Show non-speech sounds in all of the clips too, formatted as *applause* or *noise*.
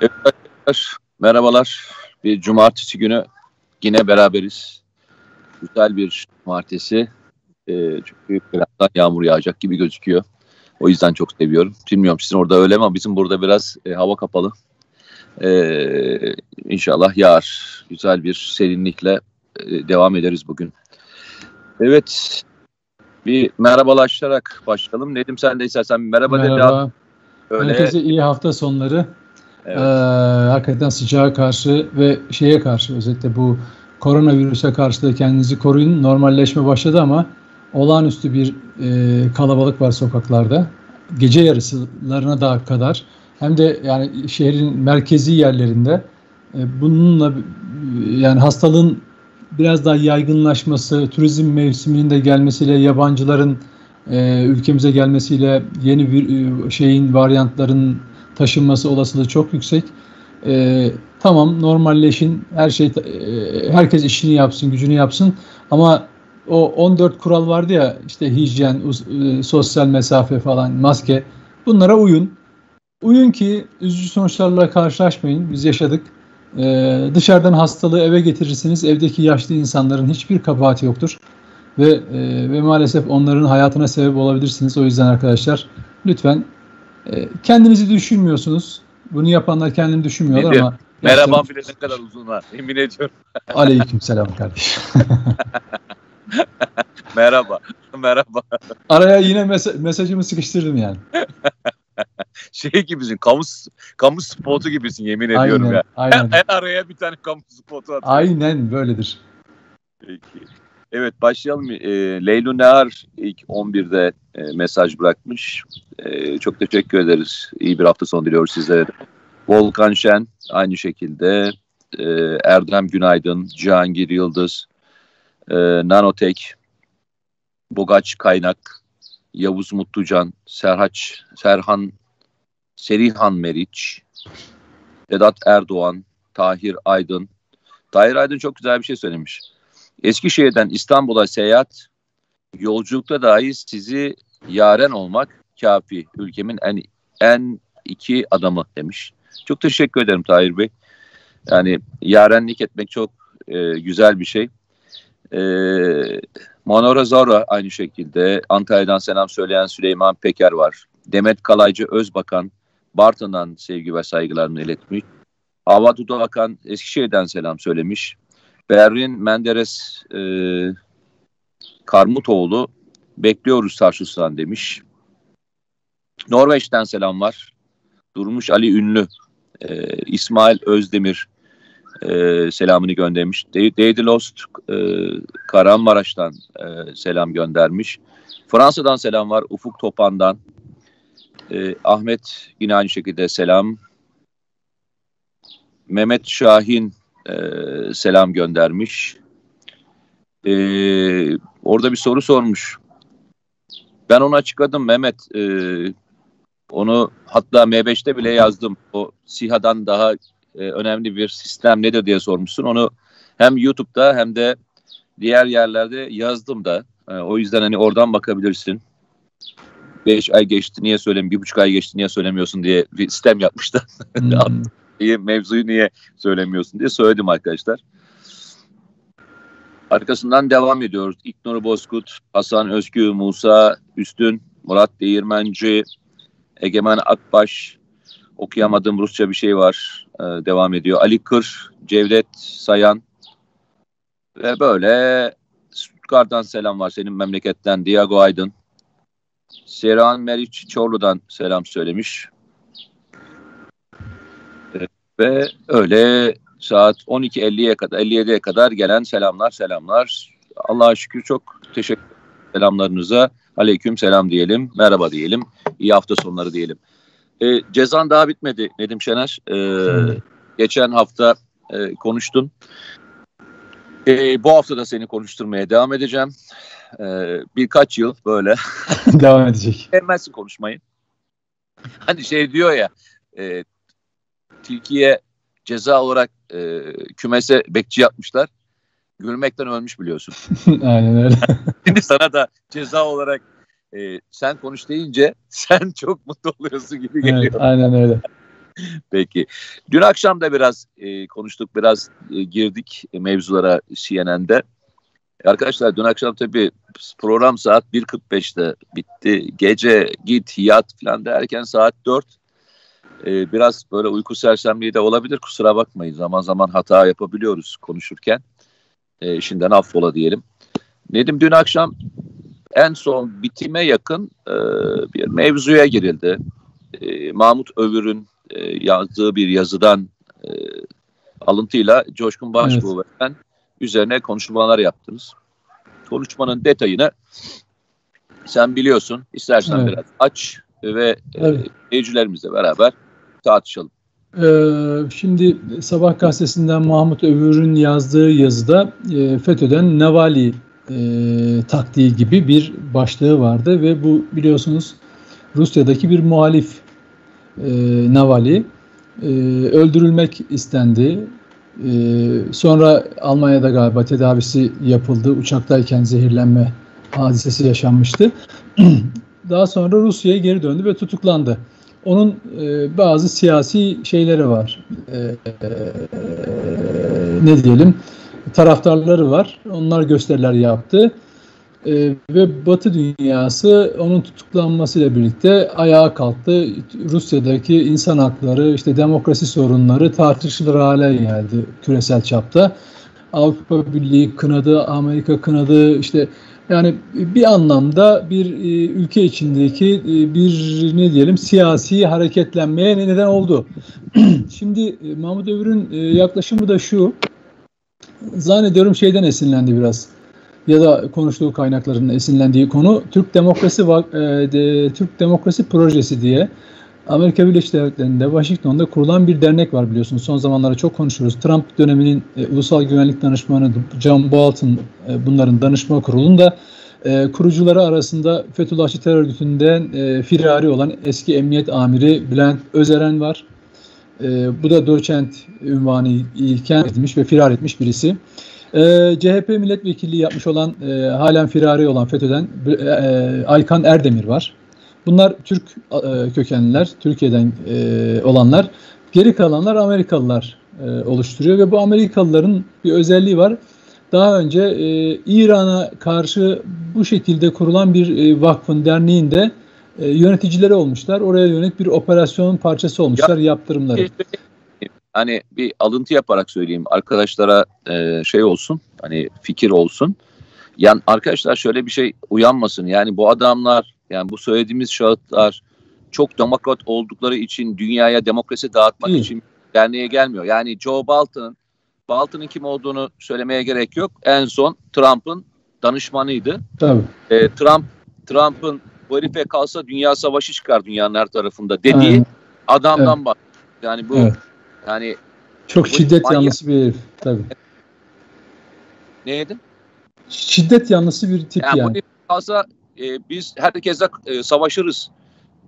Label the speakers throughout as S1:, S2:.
S1: Evet, merhabalar. Bir cumartesi günü yine beraberiz. Güzel bir cumartesi. Ee, çok büyük birazdan yağmur yağacak gibi gözüküyor. O yüzden çok seviyorum. Bilmiyorum sizin orada öyle ama bizim burada biraz e, hava kapalı. Ee, inşallah yağar. Güzel bir serinlikle e, devam ederiz bugün. Evet. Bir merhabalaşarak başlayalım. Nedim sen de istersen merhaba,
S2: merhaba. dedi. Öyle... Herkese iyi hafta sonları. Evet. Ee, hakikaten sıcağa karşı ve şeye karşı özellikle bu koronavirüse karşı da kendinizi koruyun. Normalleşme başladı ama olağanüstü bir e, kalabalık var sokaklarda. Gece yarısılarına daha kadar hem de yani şehrin merkezi yerlerinde e, bununla yani hastalığın biraz daha yaygınlaşması, turizm mevsiminin de gelmesiyle yabancıların e, ülkemize gelmesiyle yeni bir e, şeyin varyantların taşınması olasılığı çok yüksek. E, tamam normalleşin, her şey e, herkes işini yapsın, gücünü yapsın ama o 14 kural vardı ya işte hijyen, e, sosyal mesafe falan, maske bunlara uyun. Uyun ki üzücü sonuçlarla karşılaşmayın. Biz yaşadık. Ee, dışarıdan hastalığı eve getirirsiniz. Evdeki yaşlı insanların hiçbir kabahati yoktur. Ve e, ve maalesef onların hayatına sebep olabilirsiniz. O yüzden arkadaşlar lütfen e, kendinizi düşünmüyorsunuz. Bunu yapanlar kendini düşünmüyorlar Nedir? ama
S1: Merhaba bile ne kadar uzun var. Emin ediyorum. *laughs*
S2: Aleyküm selam kardeşim. *laughs*
S1: merhaba. Merhaba.
S2: Araya yine mes- mesajımı sıkıştırdım yani. *laughs*
S1: şey gibisin, kamu kamu spotu gibisin yemin ediyorum aynen, ya. Aynen. En, araya bir tane kamu spotu atıyor.
S2: Aynen böyledir.
S1: Peki. Evet başlayalım. E, Leylu Nehar ilk 11'de e, mesaj bırakmış. E, çok teşekkür ederiz. İyi bir hafta sonu diliyoruz sizlere. Volkan Şen aynı şekilde. E, Erdem Günaydın, Cihangir Yıldız, e, Nanotek, Bogaç Kaynak, Yavuz Mutlucan, Serhaç, Serhan, Serihan Meriç, Vedat Erdoğan, Tahir Aydın. Tahir Aydın çok güzel bir şey söylemiş. Eskişehir'den İstanbul'a seyahat, yolculukta dahi sizi yaren olmak kafi. Ülkemin en en iki adamı demiş. Çok teşekkür ederim Tahir Bey. Yani yarenlik etmek çok e, güzel bir şey. E, Manora Zora aynı şekilde. Antalya'dan selam söyleyen Süleyman Peker var. Demet Kalaycı Özbakan Bartın'dan sevgi ve saygılarını iletmiş. Hava Dudu Akan Eskişehir'den selam söylemiş. Berrin Menderes e, Karmutoğlu bekliyoruz Tarsus'tan demiş. Norveç'ten selam var. Durmuş Ali Ünlü, e, İsmail Özdemir e, selamını göndermiş. Daddy Lost e, Kahramanmaraş'tan e, selam göndermiş. Fransa'dan selam var. Ufuk Topan'dan. E, Ahmet yine aynı şekilde selam. Mehmet Şahin e, selam göndermiş. E, orada bir soru sormuş. Ben onu açıkladım Mehmet. E, onu hatta M5'te bile yazdım. O SİHA'dan daha e, önemli bir sistem nedir diye sormuşsun. Onu hem YouTube'da hem de diğer yerlerde yazdım da. E, o yüzden hani oradan bakabilirsin. 5 ay geçti niye söylemiyorsun, bir buçuk ay geçti niye söylemiyorsun diye bir sistem yapmıştı. *laughs* Hmm. Mevzuyu niye söylemiyorsun diye söyledim arkadaşlar. Arkasından devam ediyoruz. İknur Bozkurt, Hasan Özgü, Musa Üstün, Murat Değirmenci, Egemen Akbaş, okuyamadığım Rusça bir şey var. Ee, devam ediyor. Ali Kır, Cevdet Sayan ve böyle Stuttgart'tan selam var senin memleketten Diago Aydın. Serhan Meriç Çorlu'dan selam söylemiş. Ve öyle saat 12.50'ye kadar 57'ye kadar gelen selamlar selamlar. Allah'a şükür çok teşekkür selamlarınıza. Aleyküm selam diyelim. Merhaba diyelim. İyi hafta sonları diyelim. E, cezan daha bitmedi Nedim Şener. E, hmm. Geçen hafta e, konuştun. E, bu hafta da seni konuşturmaya devam edeceğim. E, birkaç yıl böyle. *laughs*
S2: devam edecek.
S1: Sevmezsin konuşmayı. Hani şey diyor ya e, Türkiye ceza olarak e, kümese bekçi yapmışlar. Gülmekten ölmüş biliyorsun. *laughs*
S2: Aynen öyle.
S1: Şimdi sana da ceza olarak e, sen konuş deyince *laughs* sen çok mutlu oluyorsun gibi geliyor. Evet,
S2: aynen öyle.
S1: Peki. Dün akşam da biraz e, konuştuk, biraz e, girdik mevzulara CNN'de. Arkadaşlar dün akşam tabii program saat 1.45'te bitti. Gece git yat falan derken saat 4. Ee, biraz böyle uyku sersemliği de olabilir. Kusura bakmayın. Zaman zaman hata yapabiliyoruz konuşurken. Ee, şimdiden affola diyelim. Nedim dün akşam en son bitime yakın e, bir mevzuya girildi. E, Mahmut Övür'ün e, yazdığı bir yazıdan e, alıntıyla Coşkun Başbuğ evet. üzerine konuşmalar yaptınız. Konuşmanın detayını sen biliyorsun. İstersen evet. biraz aç ve e, evet. e, beraber tartışalım.
S2: Ee, şimdi Sabah gazetesinden Mahmut Övür'ün yazdığı yazıda e, FETÖ'den Navali e, taktiği gibi bir başlığı vardı ve bu biliyorsunuz Rusya'daki bir muhalif e, Navali e, öldürülmek istendi. E, sonra Almanya'da galiba tedavisi yapıldı. Uçaktayken zehirlenme hadisesi yaşanmıştı. *clears throat* Daha sonra Rusya'ya geri döndü ve tutuklandı. Onun e, bazı siyasi şeyleri var. E, e, ne diyelim? Taraftarları var. Onlar gösteriler yaptı. E, ve Batı dünyası onun tutuklanmasıyla birlikte ayağa kalktı. Rusya'daki insan hakları, işte demokrasi sorunları tartışılır hale geldi küresel çapta. Avrupa Birliği kınadı, Amerika kınadı, işte yani bir anlamda bir e, ülke içindeki e, bir ne diyelim siyasi hareketlenmeye neden oldu. *clears throat* Şimdi e, Mahmut Övür'ün e, yaklaşımı da şu. Zannediyorum şeyden esinlendi biraz ya da konuştuğu kaynakların esinlendiği konu Türk Demokrasi de, Türk Demokrasi Projesi diye Amerika Birleşik Devletleri'nde Washington'da kurulan bir dernek var biliyorsunuz. Son zamanlarda çok konuşuyoruz. Trump döneminin e, Ulusal Güvenlik Danışmanı John Bolton e, bunların danışma kurulunda e, kurucuları arasında Fethullahçı terör örgütünden e, firari olan eski emniyet amiri Bülent Özeren var. E, bu da doçent ünvanı ilken etmiş ve firar etmiş birisi. E, CHP milletvekilliği yapmış olan e, halen firari olan FETÖ'den e, Aykan Erdemir var. Bunlar Türk e, kökenliler, Türkiye'den e, olanlar. Geri kalanlar Amerikalılar e, oluşturuyor ve bu Amerikalıların bir özelliği var. Daha önce e, İran'a karşı bu şekilde kurulan bir e, vakfın, derneğin de e, yöneticileri olmuşlar. Oraya yönelik bir operasyon parçası olmuşlar, ya, yaptırımları.
S1: Hani bir alıntı yaparak söyleyeyim arkadaşlara e, şey olsun, hani fikir olsun. Yani arkadaşlar şöyle bir şey uyanmasın. Yani bu adamlar yani bu söylediğimiz şahıtlar çok demokrat oldukları için dünyaya demokrasi dağıtmak Değil. için derneğe gelmiyor. Yani Joe Bolton'ın Bolton'ın kim olduğunu söylemeye gerek yok. En son Trump'ın danışmanıydı.
S2: Tabii.
S1: Ee, Trump Trump'ın bu herife kalsa dünya savaşı çıkar dünyanın her tarafında dediği evet. adamdan evet. bak. Yani bu evet. yani
S2: çok şiddet manyak. yanlısı bir herif tabii.
S1: Neydi?
S2: Şiddet yanlısı bir tip yani. yani. Bu
S1: kalsa e, biz herkese e, savaşırız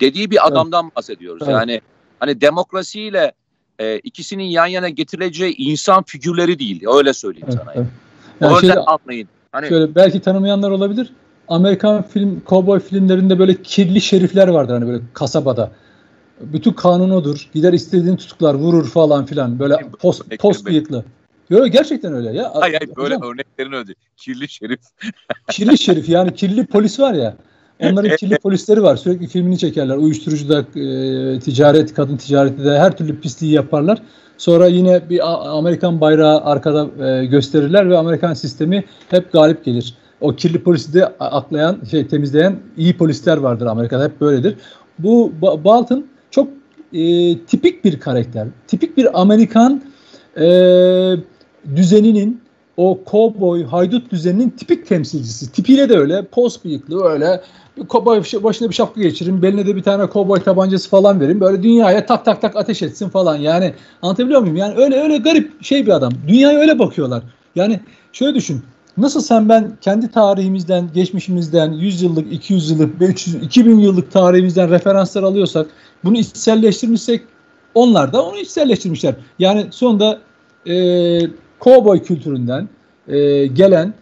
S1: dediği bir adamdan evet. bahsediyoruz. Evet. Yani hani demokrasiyle e, ikisinin yan yana getirileceği insan figürleri değil. Öyle söyleyeyim evet, sana. Evet. Yani. O yüzden anlayın.
S2: Hani, şöyle belki tanımayanlar olabilir. Amerikan film, kovboy filmlerinde böyle kirli şerifler vardır hani böyle kasabada. Bütün kanun odur. Gider istediğini tutuklar, vurur falan filan. Böyle post, post bıyıklı. Yok gerçekten öyle ya.
S1: Hayır hayır böyle Hocam, örneklerini öyle. Kirli şerif. *laughs*
S2: kirli şerif yani kirli polis var ya. Onların kirli polisleri var. Sürekli filmini çekerler. Uyuşturucuda, e, ticaret, kadın ticareti de her türlü pisliği yaparlar. Sonra yine bir Amerikan bayrağı arkada e, gösterirler ve Amerikan sistemi hep galip gelir. O kirli polisi de aklayan, şey temizleyen iyi polisler vardır Amerika'da hep böyledir. Bu Bolton çok e, tipik bir karakter. Tipik bir Amerikan e, düzeninin o kovboy haydut düzeninin tipik temsilcisi. Tipiyle de öyle. Post bıyıklı öyle. Kovboy başına bir şapka geçirin. Beline de bir tane kovboy tabancası falan verin. Böyle dünyaya tak tak tak ateş etsin falan. Yani anlatabiliyor muyum? Yani öyle öyle garip şey bir adam. Dünyaya öyle bakıyorlar. Yani şöyle düşün. Nasıl sen ben kendi tarihimizden, geçmişimizden 100 yıllık, 200 yıllık, 500, 2000 yıllık tarihimizden referanslar alıyorsak, bunu içselleştirmişsek onlar da onu içselleştirmişler. Yani sonunda e, kovboy kültüründen e, gelen,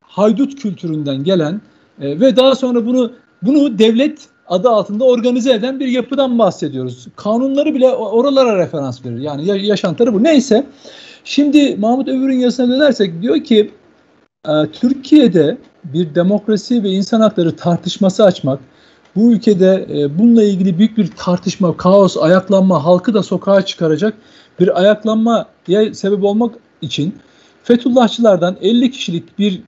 S2: haydut kültüründen gelen e, ve daha sonra bunu bunu devlet adı altında organize eden bir yapıdan bahsediyoruz. Kanunları bile oralara referans verir. Yani yaşantıları bu. Neyse. Şimdi Mahmut Övür'ün yazısına dönersek diyor ki e, Türkiye'de bir demokrasi ve insan hakları tartışması açmak, bu ülkede e, bununla ilgili büyük bir tartışma, kaos, ayaklanma, halkı da sokağa çıkaracak bir ayaklanmaya sebep olmak için Fethullahçılardan 50 kişilik bir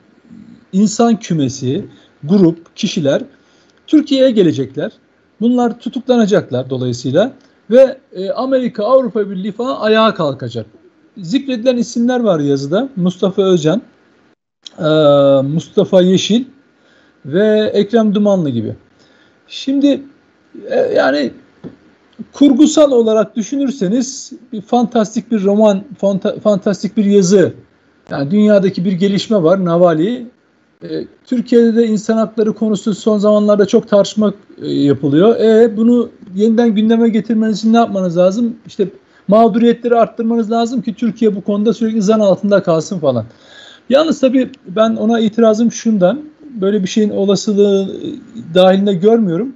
S2: insan kümesi, grup, kişiler Türkiye'ye gelecekler. Bunlar tutuklanacaklar dolayısıyla ve e, Amerika, Avrupa Birliği falan ayağa kalkacak. Zikredilen isimler var yazıda. Mustafa Özcan, e, Mustafa Yeşil ve Ekrem Dumanlı gibi. Şimdi e, yani kurgusal olarak düşünürseniz bir fantastik bir roman, fanta, fantastik bir yazı. Yani dünyadaki bir gelişme var Navali. E, Türkiye'de de insan hakları konusu son zamanlarda çok tartışma e, yapılıyor. E bunu yeniden gündeme getirmeniz için ne yapmanız lazım? İşte mağduriyetleri arttırmanız lazım ki Türkiye bu konuda sürekli zan altında kalsın falan. Yalnız tabii ben ona itirazım şundan. Böyle bir şeyin olasılığı dahilinde görmüyorum.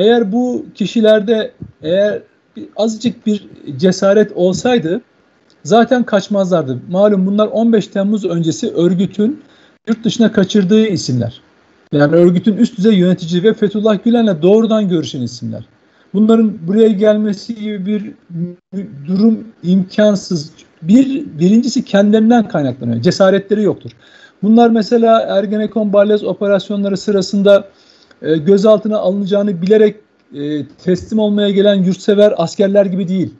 S2: Eğer bu kişilerde eğer azıcık bir cesaret olsaydı zaten kaçmazlardı. Malum bunlar 15 Temmuz öncesi örgütün yurt dışına kaçırdığı isimler. Yani örgütün üst düzey yöneticisi ve Fethullah Gülen'le doğrudan görüşen isimler. Bunların buraya gelmesi gibi bir durum imkansız. Bir, birincisi kendilerinden kaynaklanıyor. Cesaretleri yoktur. Bunlar mesela Ergenekon Balyoz operasyonları sırasında e, gözaltına alınacağını bilerek e, teslim olmaya gelen yurtsever askerler gibi değil.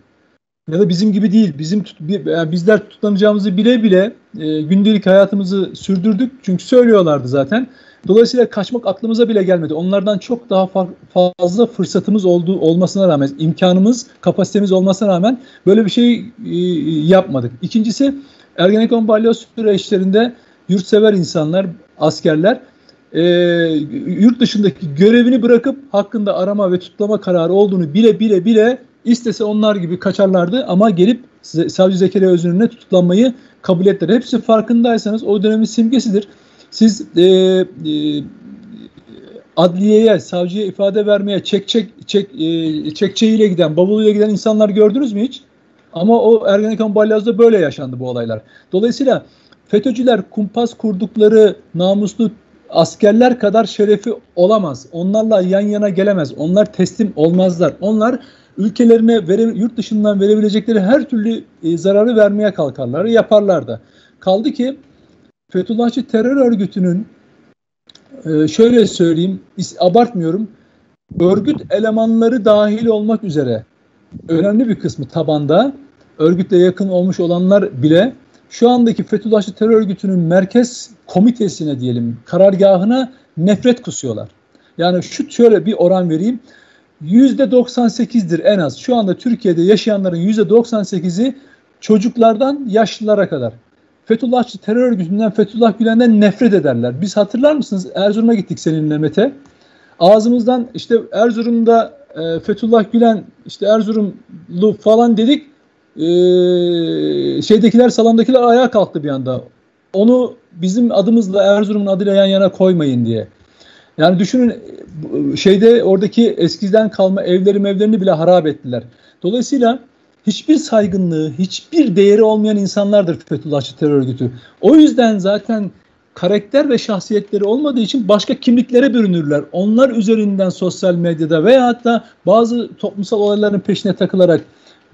S2: Ya da bizim gibi değil. Bizim tut, yani bizler tutuklanacağımızı bile bile e, gündelik hayatımızı sürdürdük. Çünkü söylüyorlardı zaten. Dolayısıyla kaçmak aklımıza bile gelmedi. Onlardan çok daha fazla fırsatımız olduğu olmasına rağmen, imkanımız, kapasitemiz olmasına rağmen böyle bir şey e, yapmadık. İkincisi Ergenekon balyoz süreçlerinde yurtsever insanlar, askerler e, yurt dışındaki görevini bırakıp hakkında arama ve tutlama kararı olduğunu bile bile bile istese onlar gibi kaçarlardı ama gelip Savcı Zekeriya Özün'üne tutuklanmayı kabul ettiler. Hepsi farkındaysanız o dönemin simgesidir. Siz e, e, adliyeye, savcıya ifade vermeye çek çek çek e, çekçeyle giden, bavuluyla giden insanlar gördünüz mü hiç? Ama o Ergenekon Balyaz'da böyle yaşandı bu olaylar. Dolayısıyla FETÖ'cüler kumpas kurdukları namuslu askerler kadar şerefi olamaz. Onlarla yan yana gelemez. Onlar teslim olmazlar. Onlar ülkelerine vere, yurt dışından verebilecekleri her türlü e, zararı vermeye kalkarlar, yaparlar da. Kaldı ki Fethullahçı terör örgütünün e, şöyle söyleyeyim, abartmıyorum, örgüt elemanları dahil olmak üzere önemli bir kısmı tabanda örgütle yakın olmuş olanlar bile şu andaki Fethullahçı terör örgütünün merkez komitesine diyelim karargahına nefret kusuyorlar. Yani şu şöyle bir oran vereyim. %98'dir en az. Şu anda Türkiye'de yaşayanların %98'i çocuklardan yaşlılara kadar. Fethullahçı terör örgütünden Fethullah Gülen'den nefret ederler. Biz hatırlar mısınız Erzurum'a gittik seninle Mete. Ağzımızdan işte Erzurum'da e, Fethullah Gülen işte Erzurumlu falan dedik. E, şeydekiler salondakiler ayağa kalktı bir anda. Onu bizim adımızla Erzurum'un adıyla yan yana koymayın diye. Yani düşünün şeyde oradaki eskiden kalma evleri mevlerini bile harap ettiler. Dolayısıyla hiçbir saygınlığı, hiçbir değeri olmayan insanlardır Fethullahçı terör örgütü. O yüzden zaten karakter ve şahsiyetleri olmadığı için başka kimliklere bürünürler. Onlar üzerinden sosyal medyada veya hatta bazı toplumsal olayların peşine takılarak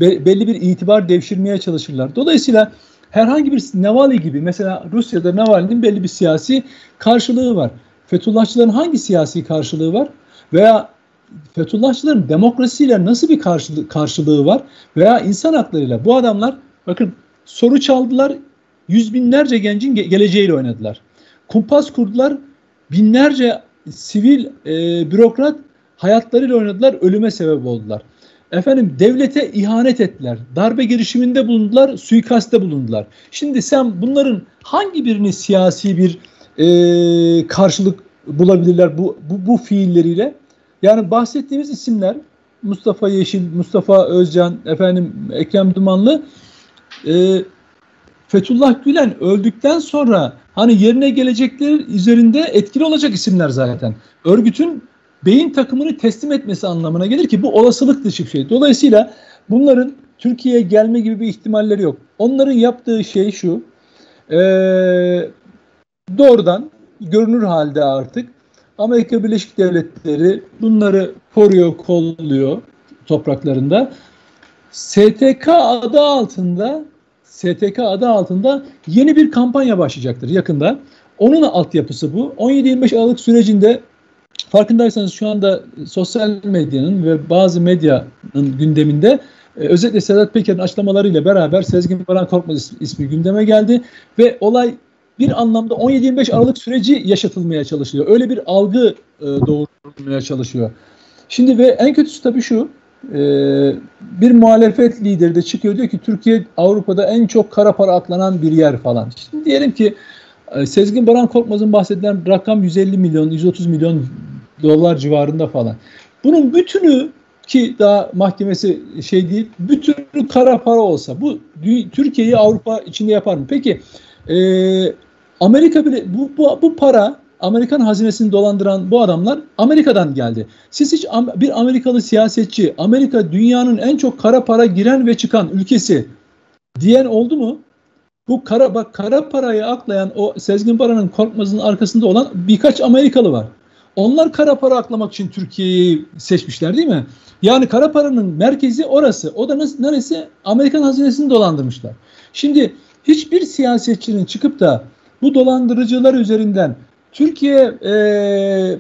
S2: belli bir itibar devşirmeye çalışırlar. Dolayısıyla herhangi bir Navalny gibi mesela Rusya'da Navalny'nin belli bir siyasi karşılığı var. Fethullahçıların hangi siyasi karşılığı var? Veya Fethullahçıların demokrasiyle nasıl bir karşılığı, karşılığı var? Veya insan haklarıyla bu adamlar bakın soru çaldılar yüz binlerce gencin ge- geleceğiyle oynadılar. Kumpas kurdular binlerce sivil e, bürokrat hayatlarıyla oynadılar ölüme sebep oldular. Efendim devlete ihanet ettiler. Darbe girişiminde bulundular, suikaste bulundular. Şimdi sen bunların hangi birini siyasi bir e, karşılık bulabilirler bu, bu, bu fiilleriyle? Yani bahsettiğimiz isimler Mustafa Yeşil, Mustafa Özcan, efendim Ekrem Dumanlı e, Fethullah Gülen öldükten sonra hani yerine gelecekler üzerinde etkili olacak isimler zaten. Örgütün beyin takımını teslim etmesi anlamına gelir ki bu olasılık dışı bir şey. Dolayısıyla bunların Türkiye'ye gelme gibi bir ihtimalleri yok. Onların yaptığı şey şu. E, doğrudan görünür halde artık Amerika Birleşik Devletleri bunları koruyor, kolluyor topraklarında. STK adı altında STK adı altında yeni bir kampanya başlayacaktır yakında. Onun altyapısı bu. 17-25 Aralık sürecinde farkındaysanız şu anda sosyal medyanın ve bazı medyanın gündeminde e, özellikle Sedat Peker'in açıklamalarıyla beraber Sezgin Baran Korkmaz ismi, gündeme geldi ve olay bir anlamda 17-25 Aralık süreci yaşatılmaya çalışılıyor. Öyle bir algı e, doğurulmaya çalışıyor. Şimdi ve en kötüsü tabii şu e, bir muhalefet lideri de çıkıyor diyor ki Türkiye Avrupa'da en çok kara para aklanan bir yer falan. Şimdi diyelim ki e, Sezgin Baran Korkmaz'ın bahsedilen rakam 150 milyon, 130 milyon dolar civarında falan. Bunun bütünü ki daha mahkemesi şey değil, bütünü kara para olsa bu Türkiye'yi Avrupa içinde yapar mı? Peki e, Amerika bile bu, bu, bu para Amerikan hazinesini dolandıran bu adamlar Amerika'dan geldi. Siz hiç bir Amerikalı siyasetçi, Amerika dünyanın en çok kara para giren ve çıkan ülkesi diyen oldu mu? Bu kara bak kara parayı aklayan o Sezgin Baran'ın korkmazının arkasında olan birkaç Amerikalı var. Onlar kara para aklamak için Türkiye'yi seçmişler değil mi? Yani kara paranın merkezi orası. O da neresi? Amerikan hazinesini dolandırmışlar. Şimdi hiçbir siyasetçinin çıkıp da bu dolandırıcılar üzerinden Türkiye e, e,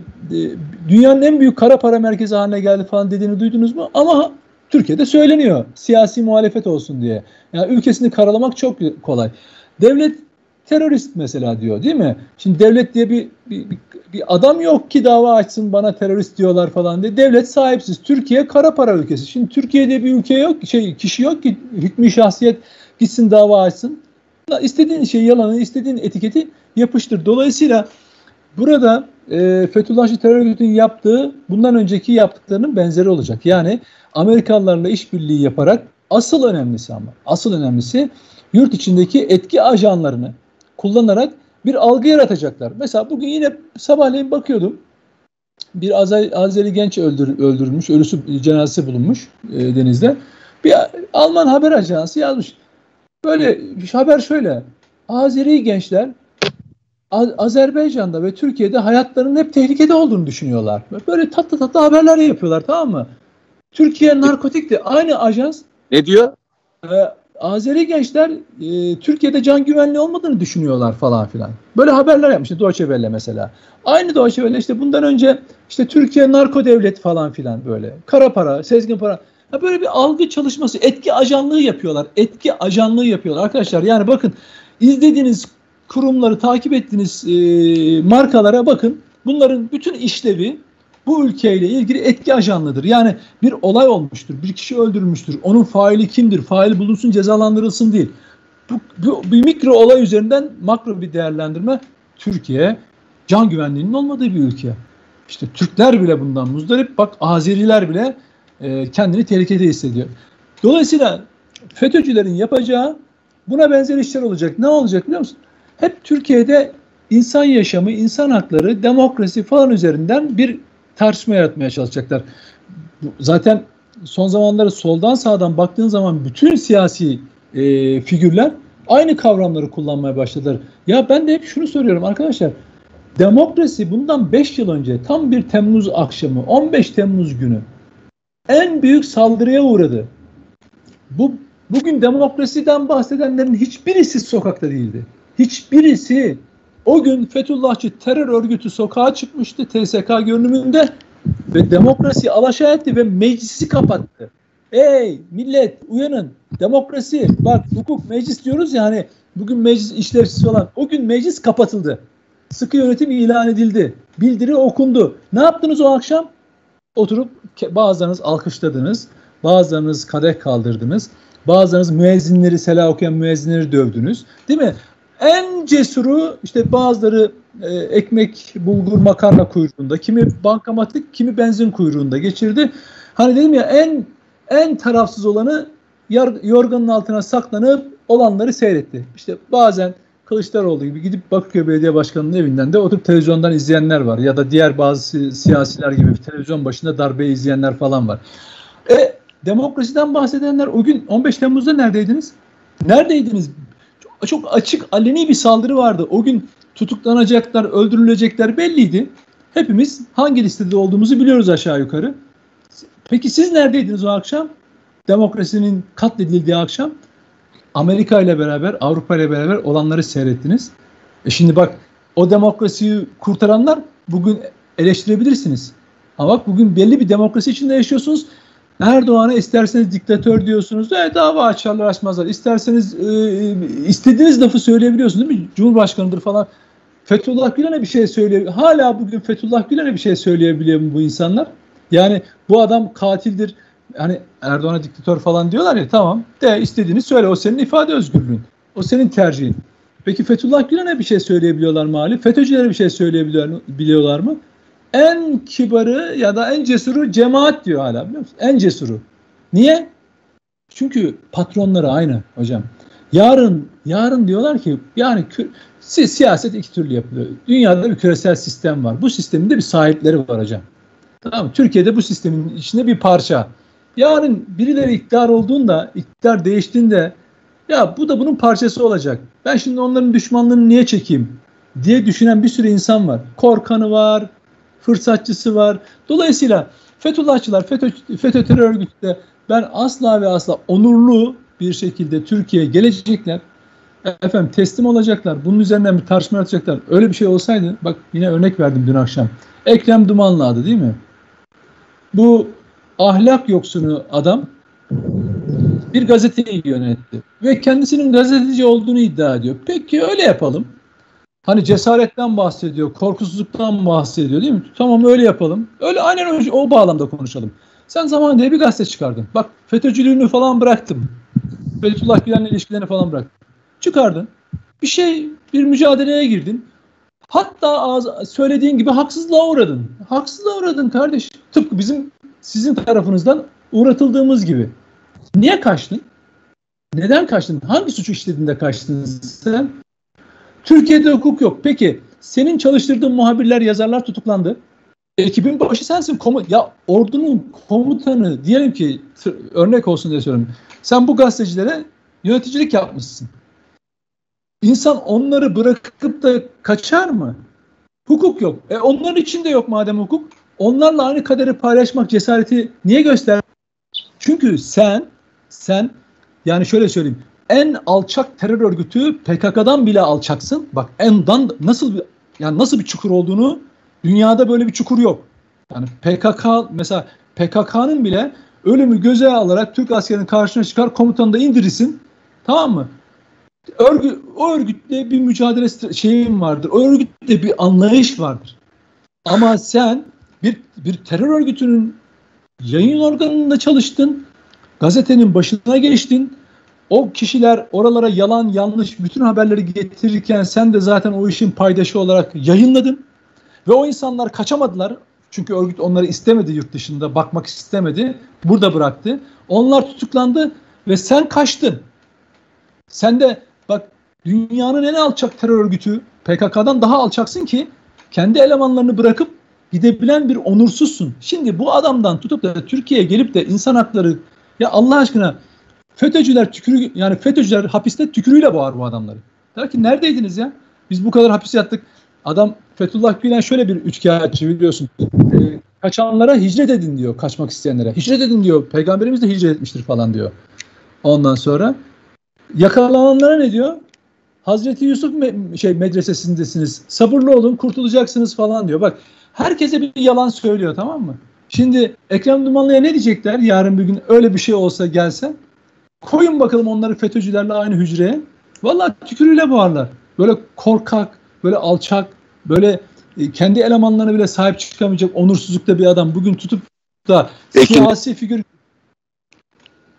S2: dünyanın en büyük kara para merkezi haline geldi falan dediğini duydunuz mu? Ama Türkiye'de söyleniyor. Siyasi muhalefet olsun diye. Yani ülkesini karalamak çok kolay. Devlet terörist mesela diyor değil mi? Şimdi devlet diye bir, bir, bir, adam yok ki dava açsın bana terörist diyorlar falan diye. Devlet sahipsiz. Türkiye kara para ülkesi. Şimdi Türkiye'de bir ülke yok, şey kişi yok ki hükmü şahsiyet gitsin dava açsın. İstediğin şey yalanı, istediğin etiketi yapıştır. Dolayısıyla Burada e, Fethullahçı terör örgütünün yaptığı bundan önceki yaptıklarının benzeri olacak. Yani Amerikalılarla işbirliği yaparak asıl önemlisi ama asıl önemlisi yurt içindeki etki ajanlarını kullanarak bir algı yaratacaklar. Mesela bugün yine sabahleyin bakıyordum. Bir Azer, Azeri genç öldür, öldürülmüş, ölüsü cenazesi bulunmuş e, denizde. Bir Alman haber ajansı yazmış. Böyle haber şöyle. Azeri gençler Azerbaycan'da ve Türkiye'de hayatlarının hep tehlikede olduğunu düşünüyorlar. Böyle tatlı tatlı haberler yapıyorlar tamam mı? Türkiye narkotikti. Aynı ajans.
S1: Ne diyor?
S2: E, Azeri gençler e, Türkiye'de can güvenliği olmadığını düşünüyorlar falan filan. Böyle haberler yapmış. Deutsche Welle mesela. Aynı Deutsche Welle işte bundan önce işte Türkiye narko devlet falan filan böyle. Kara para, sezgin para. Ha böyle bir algı çalışması, etki ajanlığı yapıyorlar. Etki ajanlığı yapıyorlar arkadaşlar. Yani bakın izlediğiniz kurumları takip ettiğiniz e, markalara bakın. Bunların bütün işlevi bu ülkeyle ilgili etki ajanlıdır. Yani bir olay olmuştur, bir kişi öldürülmüştür. Onun faili kimdir? Fail bulunsun, cezalandırılsın değil. Bu, bu bir mikro olay üzerinden makro bir değerlendirme. Türkiye can güvenliğinin olmadığı bir ülke. İşte Türkler bile bundan muzdarip. Bak Azeriler bile e, kendini tehlikede hissediyor. Dolayısıyla FETÖ'cülerin yapacağı buna benzer işler olacak. Ne olacak biliyor musun? hep Türkiye'de insan yaşamı, insan hakları, demokrasi falan üzerinden bir tartışma yaratmaya çalışacaklar. Zaten son zamanları soldan sağdan baktığın zaman bütün siyasi e, figürler aynı kavramları kullanmaya başladılar. Ya ben de hep şunu soruyorum arkadaşlar. Demokrasi bundan 5 yıl önce tam bir Temmuz akşamı 15 Temmuz günü en büyük saldırıya uğradı. Bu bugün demokrasiden bahsedenlerin hiçbirisi sokakta değildi hiçbirisi o gün Fethullahçı terör örgütü sokağa çıkmıştı TSK görünümünde ve demokrasi alaşağı etti ve meclisi kapattı. Ey millet uyanın demokrasi bak hukuk meclis diyoruz ya hani bugün meclis işlevsiz falan o gün meclis kapatıldı. Sıkı yönetim ilan edildi. Bildiri okundu. Ne yaptınız o akşam? Oturup bazılarınız alkışladınız. Bazılarınız kadeh kaldırdınız. Bazılarınız müezzinleri, sela okuyan müezzinleri dövdünüz. Değil mi? En cesuru işte bazıları e, ekmek, bulgur, makarna kuyruğunda, kimi bankamatik, kimi benzin kuyruğunda geçirdi. Hani dedim ya en en tarafsız olanı yorganın altına saklanıp olanları seyretti. İşte bazen Kılıçdaroğlu gibi gidip Bakırköy Belediye Başkanı'nın evinden de oturup televizyondan izleyenler var. Ya da diğer bazı siyasiler gibi televizyon başında darbe izleyenler falan var. E, demokrasiden bahsedenler o gün 15 Temmuz'da neredeydiniz? Neredeydiniz? Çok açık, aleni bir saldırı vardı. O gün tutuklanacaklar, öldürülecekler belliydi. Hepimiz hangi listede olduğumuzu biliyoruz aşağı yukarı. Peki siz neredeydiniz o akşam? Demokrasinin katledildiği akşam. Amerika ile beraber, Avrupa ile beraber olanları seyrettiniz. E şimdi bak o demokrasiyi kurtaranlar bugün eleştirebilirsiniz. Ama bak bugün belli bir demokrasi içinde yaşıyorsunuz. Erdoğan'a isterseniz diktatör diyorsunuz. E, dava açarlar açmazlar. İsterseniz e, istediğiniz lafı söyleyebiliyorsunuz değil mi? Cumhurbaşkanıdır falan. Fethullah Gülen'e bir şey söylüyor. Hala bugün Fethullah Gülen'e bir şey söyleyebiliyor mu bu insanlar? Yani bu adam katildir. Hani Erdoğan'a diktatör falan diyorlar ya tamam. De istediğini söyle. O senin ifade özgürlüğün. O senin tercihin. Peki Fethullah Gülen'e bir şey söyleyebiliyorlar mı Ali? FETÖ'cülere bir şey söyleyebiliyorlar mı? En kibarı ya da en cesuru cemaat diyor hala biliyor musun? En cesuru. Niye? Çünkü patronları aynı hocam. Yarın yarın diyorlar ki yani siyaset iki türlü yapılıyor. Dünyada bir küresel sistem var. Bu sistemin de bir sahipleri var hocam. Tamam Türkiye'de bu sistemin içinde bir parça. Yarın birileri iktidar olduğunda, iktidar değiştiğinde ya bu da bunun parçası olacak. Ben şimdi onların düşmanlığını niye çekeyim diye düşünen bir sürü insan var. Korkanı var, fırsatçısı var. Dolayısıyla Fethullahçılar, FETÖ, FETÖ terör örgütü de ben asla ve asla onurlu bir şekilde Türkiye'ye gelecekler. Efendim teslim olacaklar. Bunun üzerinden bir tartışma yapacaklar. Öyle bir şey olsaydı bak yine örnek verdim dün akşam. Ekrem Dumanlı adı değil mi? Bu ahlak yoksunu adam bir gazeteyi yönetti ve kendisinin gazeteci olduğunu iddia ediyor. Peki öyle yapalım. Hani cesaretten bahsediyor, korkusuzluktan bahsediyor değil mi? Tamam öyle yapalım. Öyle aynen o, bağlamda konuşalım. Sen zaman diye bir gazete çıkardın. Bak FETÖ'cülüğünü falan bıraktım. Fethullah Gülen'le ilişkilerini falan bıraktım. Çıkardın. Bir şey, bir mücadeleye girdin. Hatta söylediğin gibi haksızlığa uğradın. Haksızlığa uğradın kardeş. Tıpkı bizim sizin tarafınızdan uğratıldığımız gibi. Niye kaçtın? Neden kaçtın? Hangi suçu işlediğinde kaçtın sen? Türkiye'de hukuk yok. Peki senin çalıştırdığın muhabirler, yazarlar tutuklandı. Ekibin başı sensin. Komu ya ordunun komutanı diyelim ki örnek olsun diye söylüyorum. Sen bu gazetecilere yöneticilik yapmışsın. İnsan onları bırakıp da kaçar mı? Hukuk yok. E onların içinde yok madem hukuk. Onlarla aynı kaderi paylaşmak cesareti niye göster? Çünkü sen sen yani şöyle söyleyeyim. En alçak terör örgütü PKK'dan bile alçaksın. Bak endan nasıl bir yani nasıl bir çukur olduğunu dünyada böyle bir çukur yok. Yani PKK mesela PKK'nın bile ölümü göze alarak Türk askerinin karşına çıkar komutanı da indirirsin. Tamam mı? Örgü, o örgütle bir mücadele şeyim vardır. O örgütte bir anlayış vardır. Ama sen bir, bir terör örgütünün yayın organında çalıştın. Gazetenin başına geçtin. O kişiler oralara yalan yanlış bütün haberleri getirirken sen de zaten o işin paydaşı olarak yayınladın. Ve o insanlar kaçamadılar. Çünkü örgüt onları istemedi yurt dışında, bakmak istemedi. Burada bıraktı. Onlar tutuklandı ve sen kaçtın. Sen de bak dünyanın en alçak terör örgütü PKK'dan daha alçaksın ki kendi elemanlarını bırakıp gidebilen bir onursuzsun. Şimdi bu adamdan tutup da Türkiye'ye gelip de insan hakları ya Allah aşkına FETÖ'cüler tükürü yani FETÖ'cüler hapiste tükürüyle boğar bu adamları. Der ki neredeydiniz ya? Biz bu kadar hapis yattık. Adam Fethullah Gülen şöyle bir üçkağıtçı biliyorsun. E, kaçanlara hicret edin diyor kaçmak isteyenlere. Hicret edin diyor. Peygamberimiz de hicret etmiştir falan diyor. Ondan sonra yakalananlara ne diyor? Hazreti Yusuf me- şey medresesindesiniz. Sabırlı olun, kurtulacaksınız falan diyor. Bak herkese bir yalan söylüyor tamam mı? Şimdi Ekrem Dumanlı'ya ne diyecekler yarın bir gün öyle bir şey olsa gelse? Koyun bakalım onları FETÖ'cülerle aynı hücreye. Vallahi tükürüyle boğarlar. Böyle korkak, böyle alçak, böyle e, kendi elemanlarına bile sahip çıkamayacak onursuzlukta bir adam bugün tutup da Peki, siyasi figür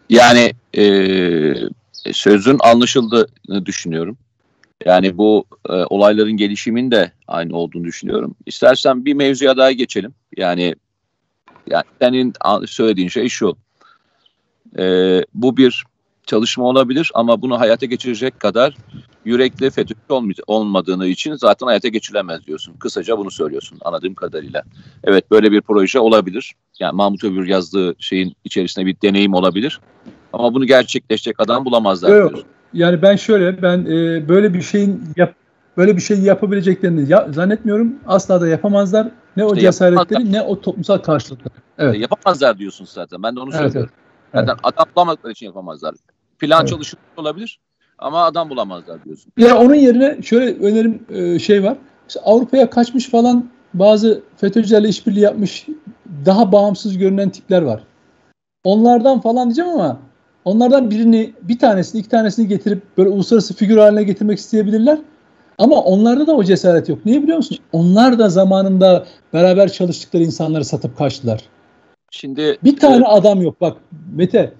S1: yani e, sözün anlaşıldığını düşünüyorum. Yani bu e, olayların gelişimin de aynı olduğunu düşünüyorum. İstersen bir mevzuya daha geçelim. Yani yani senin söylediğin şey şu. E, bu bir çalışma olabilir ama bunu hayata geçirecek kadar yürekli FETÖ'cü olmadığını için zaten hayata geçirilemez diyorsun. Kısaca bunu söylüyorsun anladığım kadarıyla. Evet böyle bir proje olabilir. Yani Mahmut Övür yazdığı şeyin içerisinde bir deneyim olabilir. Ama bunu gerçekleşecek adam bulamazlar
S2: Yok. Diyorsun. Yani ben şöyle ben e, böyle bir şeyin yap, böyle bir şey yapabileceklerini ya, zannetmiyorum. Asla da yapamazlar. Ne o işte cesaretleri ne o toplumsal karşılıkları.
S1: Evet. Yapamazlar diyorsun zaten. Ben de onu söylüyorum. Evet. Zaten evet. adam için yapamazlar. Plan evet. çalışır olabilir ama adam bulamazlar diyorsun.
S2: Ya onun yerine şöyle önerim e, şey var. İşte Avrupa'ya kaçmış falan bazı FETÖ'cülerle işbirliği yapmış daha bağımsız görünen tipler var. Onlardan falan diyeceğim ama onlardan birini, bir tanesini, iki tanesini getirip böyle uluslararası figür haline getirmek isteyebilirler. Ama onlarda da o cesaret yok. Niye biliyor musun? Onlar da zamanında beraber çalıştıkları insanları satıp kaçtılar. Şimdi bir tane e, adam yok. Bak Mete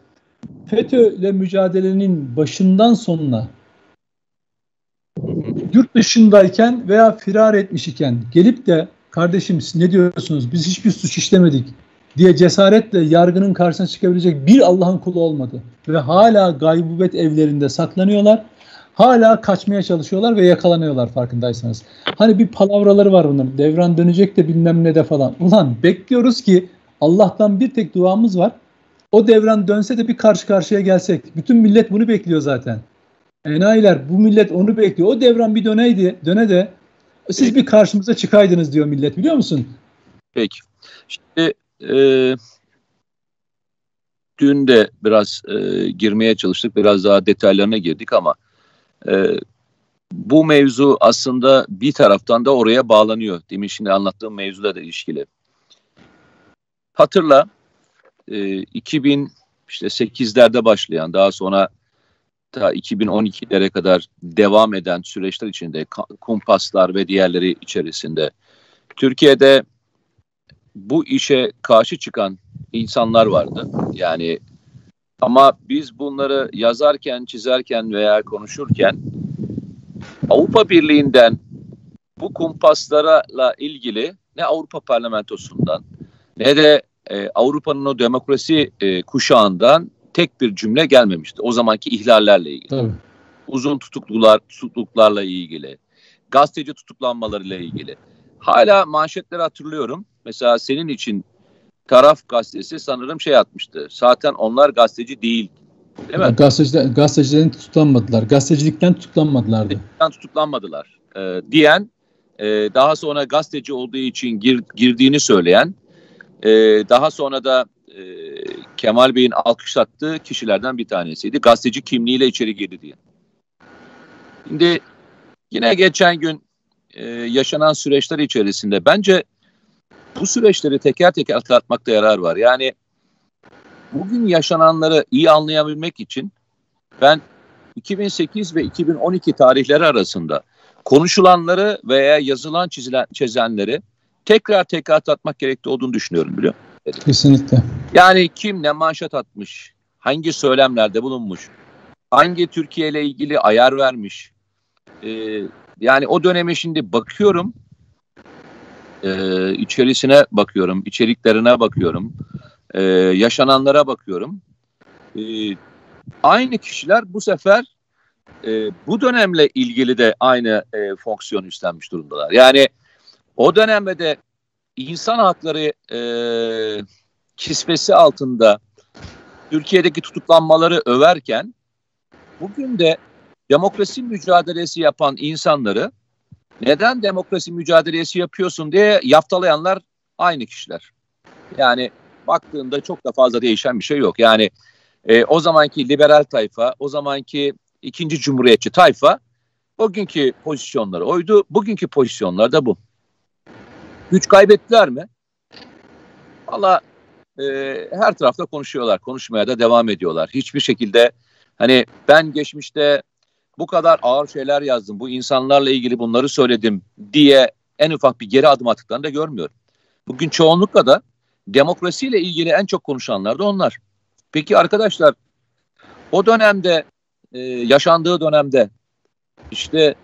S2: FETÖ'yle mücadelenin başından sonuna yurt dışındayken veya firar etmiş iken gelip de kardeşim siz ne diyorsunuz biz hiçbir suç işlemedik diye cesaretle yargının karşısına çıkabilecek bir Allah'ın kulu olmadı. Ve hala gaybubet evlerinde saklanıyorlar. Hala kaçmaya çalışıyorlar ve yakalanıyorlar farkındaysanız. Hani bir palavraları var bunun. Devran dönecek de bilmem ne de falan. Ulan bekliyoruz ki Allah'tan bir tek duamız var. O devran dönse de bir karşı karşıya gelsek. Bütün millet bunu bekliyor zaten. Enayiler bu millet onu bekliyor. O devran bir döneydi, döne de siz bir karşımıza çıkaydınız diyor millet biliyor musun?
S1: Peki. Şimdi e, dün de biraz e, girmeye çalıştık. Biraz daha detaylarına girdik ama e, bu mevzu aslında bir taraftan da oraya bağlanıyor. Demin şimdi anlattığım mevzuyla da ilişkili. Hatırla e, 2000 işte 8'lerde başlayan daha sonra ta 2012'lere kadar devam eden süreçler içinde kumpaslar ve diğerleri içerisinde Türkiye'de bu işe karşı çıkan insanlar vardı. Yani ama biz bunları yazarken, çizerken veya konuşurken Avrupa Birliği'nden bu kumpaslarla ilgili ne Avrupa Parlamentosu'ndan ne de e, Avrupa'nın o demokrasi e, kuşağından tek bir cümle gelmemişti. O zamanki ihlallerle ilgili. Tabii. Uzun tutuklular, tutukluklarla ilgili. Gazeteci tutuklanmalarıyla ilgili. Hala manşetleri hatırlıyorum. Mesela senin için Taraf gazetesi sanırım şey atmıştı. Zaten onlar gazeteci değil.
S2: Değil mi? Gazeteciler, gazetecilerin tutuklanmadılar. Gazetecilikten tutuklanmadılardı. Gazetecilikten
S1: tutuklanmadılar. Ee, diyen, e, daha sonra gazeteci olduğu için gir, girdiğini söyleyen e, daha sonra da e, Kemal Bey'in alkışlattığı kişilerden bir tanesiydi. Gazeteci kimliğiyle içeri girdi diye. Şimdi yine geçen gün e, yaşanan süreçler içerisinde bence bu süreçleri teker teker atlatmakta yarar var. Yani bugün yaşananları iyi anlayabilmek için ben 2008 ve 2012 tarihleri arasında konuşulanları veya yazılan çizilen, çizenleri tekrar tekrar atlatmak gerekli olduğunu düşünüyorum biliyor musun?
S2: Kesinlikle.
S1: Yani kim ne manşet atmış, hangi söylemlerde bulunmuş, hangi Türkiye ile ilgili ayar vermiş. Ee, yani o döneme şimdi bakıyorum, e, içerisine bakıyorum, içeriklerine bakıyorum, e, yaşananlara bakıyorum. E, aynı kişiler bu sefer e, bu dönemle ilgili de aynı e, fonksiyon üstlenmiş durumdalar. Yani o dönemde de insan hakları e, kisvesi altında Türkiye'deki tutuklanmaları överken bugün de demokrasi mücadelesi yapan insanları neden demokrasi mücadelesi yapıyorsun diye yaftalayanlar aynı kişiler. Yani baktığında çok da fazla değişen bir şey yok. Yani e, o zamanki liberal tayfa, o zamanki ikinci cumhuriyetçi tayfa bugünkü pozisyonları oydu. Bugünkü pozisyonlar da bu. Güç kaybettiler mi? Valla e, her tarafta konuşuyorlar. Konuşmaya da devam ediyorlar. Hiçbir şekilde hani ben geçmişte bu kadar ağır şeyler yazdım, bu insanlarla ilgili bunları söyledim diye en ufak bir geri adım attıklarını da görmüyorum. Bugün çoğunlukla da demokrasiyle ilgili en çok konuşanlar da onlar. Peki arkadaşlar o dönemde e, yaşandığı dönemde işte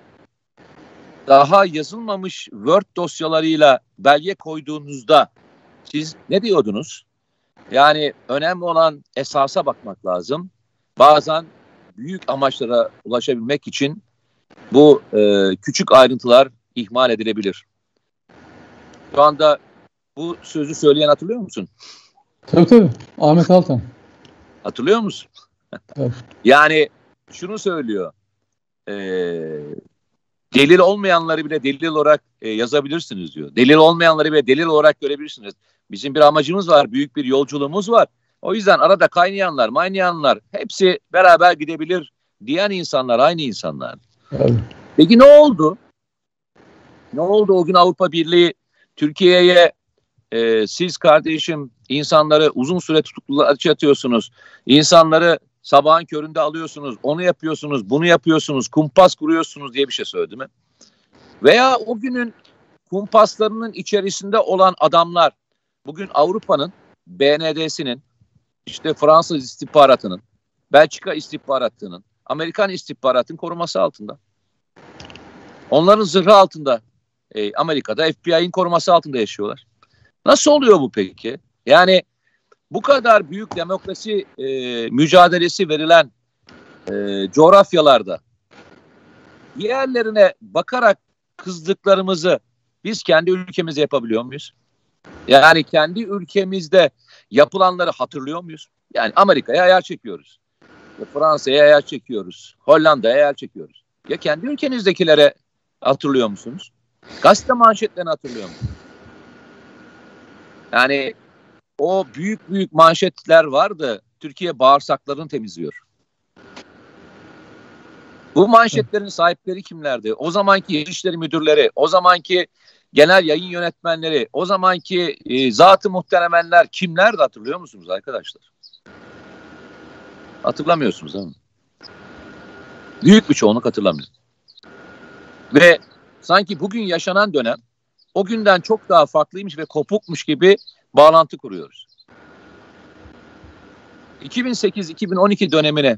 S1: daha yazılmamış Word dosyalarıyla belge koyduğunuzda siz ne diyordunuz? Yani önemli olan esasa bakmak lazım. bazen büyük amaçlara ulaşabilmek için bu e, küçük ayrıntılar ihmal edilebilir. Şu anda bu sözü söyleyen hatırlıyor musun?
S2: Tabii tabii. Ahmet Altan.
S1: Hatırlıyor musun? yani şunu söylüyor. E, delil olmayanları bile delil olarak e, yazabilirsiniz diyor. Delil olmayanları bile delil olarak görebilirsiniz. Bizim bir amacımız var, büyük bir yolculuğumuz var. O yüzden arada kaynayanlar, maynayanlar hepsi beraber gidebilir diyen insanlar aynı insanlar. Evet. Peki ne oldu? Ne oldu o gün Avrupa Birliği Türkiye'ye e, siz kardeşim insanları uzun süre tutuklu atıyorsunuz. İnsanları sabahın köründe alıyorsunuz. Onu yapıyorsunuz, bunu yapıyorsunuz, kumpas kuruyorsunuz diye bir şey söyledi mi? Veya o günün kumpaslarının içerisinde olan adamlar bugün Avrupa'nın BND'sinin işte Fransız istihbaratının, Belçika istihbaratının, Amerikan istihbaratının koruması altında. Onların zırhı altında. E, Amerika'da FBI'nin koruması altında yaşıyorlar. Nasıl oluyor bu peki? Yani bu kadar büyük demokrasi e, mücadelesi verilen e, coğrafyalarda diğerlerine bakarak kızdıklarımızı biz kendi ülkemizde yapabiliyor muyuz? Yani kendi ülkemizde yapılanları hatırlıyor muyuz? Yani Amerika'ya ayar çekiyoruz. Ya Fransa'ya ayar çekiyoruz. Hollanda'ya ayar çekiyoruz. Ya kendi ülkenizdekilere hatırlıyor musunuz? Gazete manşetlerini hatırlıyor musunuz? Yani o büyük büyük manşetler vardı. Türkiye bağırsaklarını temizliyor. Bu manşetlerin sahipleri kimlerdi? O zamanki İçişleri Müdürleri, o zamanki genel yayın yönetmenleri, o zamanki e, zatı muhteremenler kimlerdi hatırlıyor musunuz arkadaşlar? Hatırlamıyorsunuz değil mi? Büyük bir çoğunluk hatırlamıyor. Ve sanki bugün yaşanan dönem o günden çok daha farklıymış ve kopukmuş gibi bağlantı kuruyoruz. 2008-2012 dönemine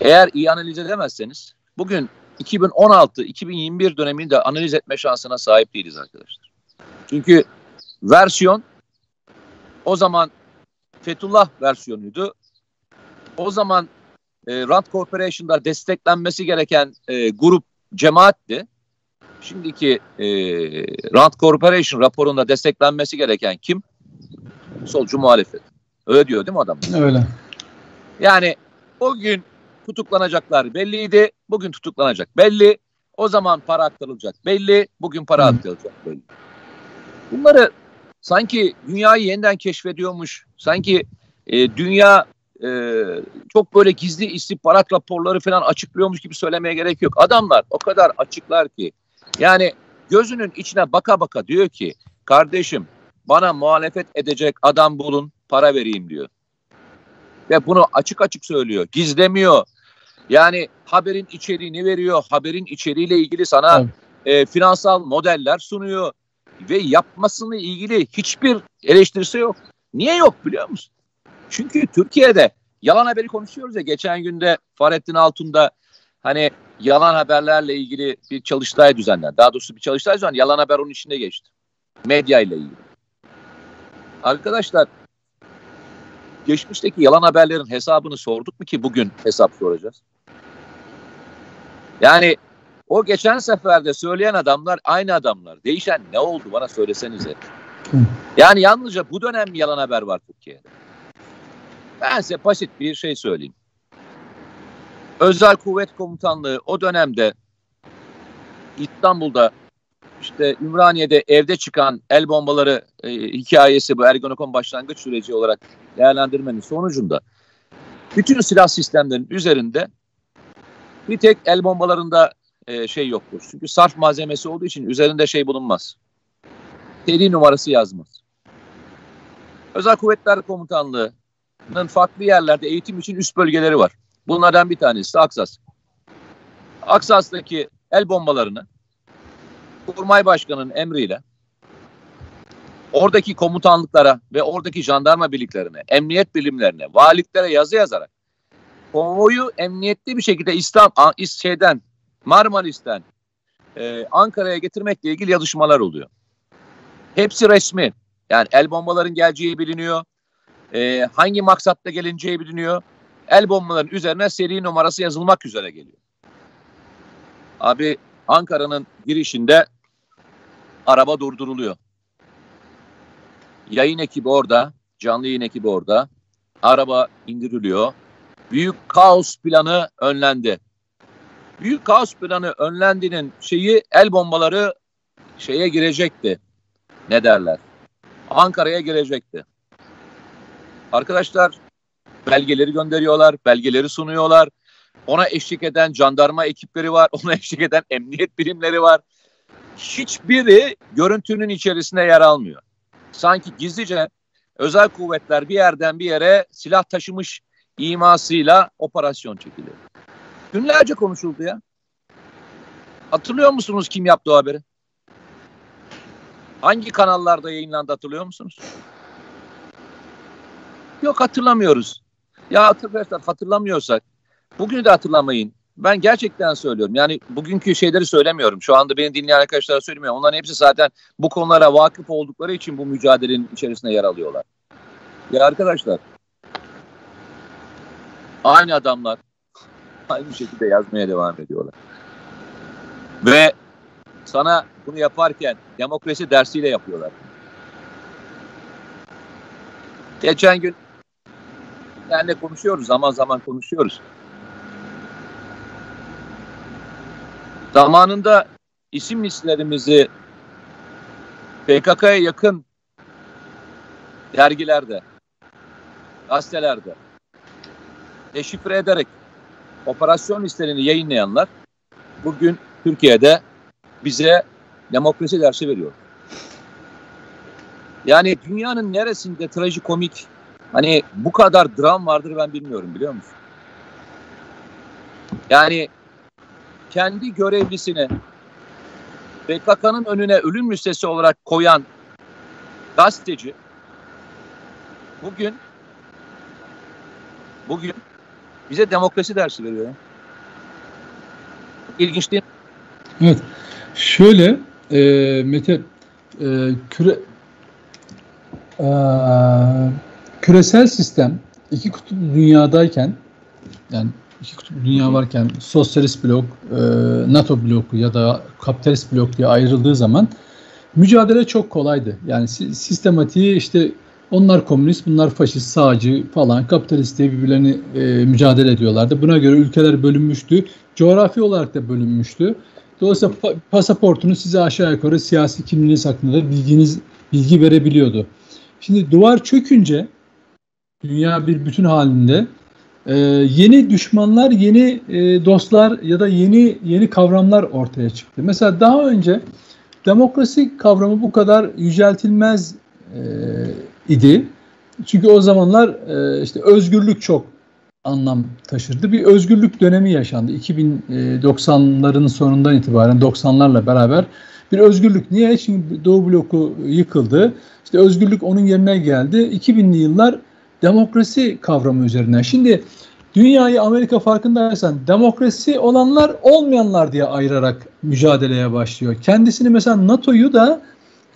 S1: eğer iyi analiz edemezseniz bugün 2016-2021 dönemini de analiz etme şansına sahip değiliz arkadaşlar. Çünkü versiyon o zaman Fethullah versiyonuydu. O zaman e, Rand Corporation'da desteklenmesi gereken e, grup cemaatti. Şimdiki e, Rand Corporation raporunda desteklenmesi gereken kim? Solcu muhalefet. Öyle diyor değil mi adam?
S2: Öyle.
S1: Yani o gün tutuklanacaklar belliydi. Bugün tutuklanacak belli. O zaman para aktarılacak belli. Bugün para Hı. aktarılacak belli. Bunları sanki dünyayı yeniden keşfediyormuş. Sanki e, dünya e, çok böyle gizli istihbarat raporları falan açıklıyormuş gibi söylemeye gerek yok. Adamlar o kadar açıklar ki yani gözünün içine baka baka diyor ki kardeşim bana muhalefet edecek adam bulun para vereyim diyor. Ve bunu açık açık söylüyor. Gizlemiyor. Yani haberin içeriğini veriyor. Haberin içeriğiyle ilgili sana evet. e, finansal modeller sunuyor. Ve yapmasını ilgili hiçbir eleştirisi yok. Niye yok biliyor musun? Çünkü Türkiye'de yalan haberi konuşuyoruz ya. Geçen günde Fahrettin Altun'da hani yalan haberlerle ilgili bir çalıştay düzenlendi. Daha doğrusu bir çalıştay düzenlendi. Yalan haber onun içinde geçti. Medya ile ilgili. Arkadaşlar geçmişteki yalan haberlerin hesabını sorduk mu ki bugün hesap soracağız? Yani o geçen seferde söyleyen adamlar aynı adamlar. Değişen ne oldu bana söylesenize. Yani yalnızca bu dönem yalan haber var Türkiye'de. Ben size basit bir şey söyleyeyim. Özel Kuvvet Komutanlığı o dönemde İstanbul'da işte Ümraniye'de evde çıkan el bombaları e, hikayesi bu Ergenekon başlangıç süreci olarak değerlendirmenin sonucunda bütün silah sistemlerinin üzerinde bir tek el bombalarında e, şey yoktur. Çünkü sarf malzemesi olduğu için üzerinde şey bulunmaz. Seri numarası yazmaz. Özel Kuvvetler Komutanlığı'nın farklı yerlerde eğitim için üst bölgeleri var. Bunlardan bir tanesi Aksas. Aksas'taki el bombalarını Kurmay Başkanı'nın emriyle oradaki komutanlıklara ve oradaki jandarma birliklerine, emniyet bilimlerine, valiliklere yazı yazarak konvoyu emniyetli bir şekilde İslam şeyden Marmaris'ten e, Ankara'ya getirmekle ilgili yazışmalar oluyor. Hepsi resmi. Yani el bombaların geleceği biliniyor. E, hangi maksatla gelineceği biliniyor. el bombaların üzerine seri numarası yazılmak üzere geliyor. Abi Ankara'nın girişinde araba durduruluyor. Yayın ekibi orada, canlı yayın ekibi orada. Araba indiriliyor. Büyük kaos planı önlendi. Büyük kaos planı önlendiğinin şeyi el bombaları şeye girecekti. Ne derler? Ankara'ya girecekti. Arkadaşlar belgeleri gönderiyorlar, belgeleri sunuyorlar. Ona eşlik eden jandarma ekipleri var, *laughs* ona eşlik eden emniyet birimleri var. Hiçbiri görüntünün içerisinde yer almıyor. Sanki gizlice özel kuvvetler bir yerden bir yere silah taşımış imasıyla operasyon çekiliyor. Günlerce konuşuldu ya. Hatırlıyor musunuz kim yaptı o haberi? Hangi kanallarda yayınlandı hatırlıyor musunuz? Yok hatırlamıyoruz. Ya arkadaşlar hatırlamıyorsak bugünü de hatırlamayın. Ben gerçekten söylüyorum. Yani bugünkü şeyleri söylemiyorum. Şu anda beni dinleyen arkadaşlara söylemiyorum. Onların hepsi zaten bu konulara vakıf oldukları için bu mücadelenin içerisinde yer alıyorlar. Ya arkadaşlar aynı adamlar *laughs* aynı şekilde yazmaya devam ediyorlar. Ve sana bunu yaparken demokrasi dersiyle yapıyorlar. Geçen gün yani konuşuyoruz zaman zaman konuşuyoruz. Zamanında isim listelerimizi PKK'ya yakın dergilerde, gazetelerde deşifre ederek operasyon listelerini yayınlayanlar bugün Türkiye'de bize demokrasi dersi veriyor. Yani dünyanın neresinde trajikomik hani bu kadar dram vardır ben bilmiyorum biliyor musun? Yani kendi görevlisini PKK'nın önüne ölüm listesi olarak koyan gazeteci bugün bugün bize demokrasi dersi veriyor. İlginç değil mi?
S2: Evet. Şöyle e, Mete e, küre e, küresel sistem iki kutuplu dünyadayken yani iki kutuplu dünya varken sosyalist blok, e, NATO bloku ya da kapitalist blok diye ayrıldığı zaman mücadele çok kolaydı. Yani sistematiği işte onlar komünist, bunlar faşist, sağcı falan, kapitalist diye birbirlerini e, mücadele ediyorlardı. Buna göre ülkeler bölünmüştü. Coğrafi olarak da bölünmüştü. Dolayısıyla pa- pasaportunuz size aşağı yukarı siyasi kimliğiniz hakkında bilginiz bilgi verebiliyordu. Şimdi duvar çökünce dünya bir bütün halinde e, yeni düşmanlar, yeni e, dostlar ya da yeni yeni kavramlar ortaya çıktı. Mesela daha önce demokrasi kavramı bu kadar yüceltilmez e, idi. Çünkü o zamanlar e, işte özgürlük çok anlam taşırdı. Bir özgürlük dönemi yaşandı. 2090'ların sonundan itibaren 90'larla beraber bir özgürlük. Niye? Çünkü Doğu bloku yıkıldı. İşte özgürlük onun yerine geldi. 2000'li yıllar demokrasi kavramı üzerinden. Şimdi dünyayı Amerika farkındaysan demokrasi olanlar olmayanlar diye ayırarak mücadeleye başlıyor. Kendisini mesela NATO'yu da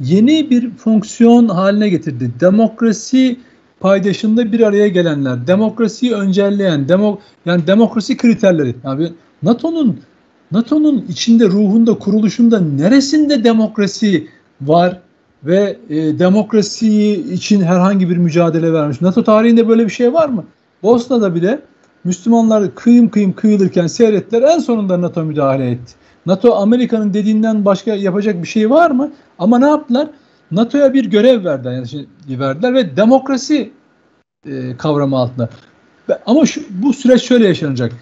S2: yeni bir fonksiyon haline getirdi. Demokrasi paydaşında bir araya gelenler, demokrasiyi öncelleyen, demo, yani demokrasi kriterleri. Yani NATO'nun NATO'nun içinde, ruhunda, kuruluşunda neresinde demokrasi var ve e, demokrasi için herhangi bir mücadele vermiş? NATO tarihinde böyle bir şey var mı? Bosna'da bile Müslümanlar kıyım kıyım kıyılırken seyrettiler. En sonunda NATO müdahale etti. NATO Amerika'nın dediğinden başka yapacak bir şey var mı? Ama ne yaptılar? NATO'ya bir görev verdiler, yani şey verdiler ve demokrasi e, kavramı altında. Ama şu, bu süreç şöyle yaşanacak.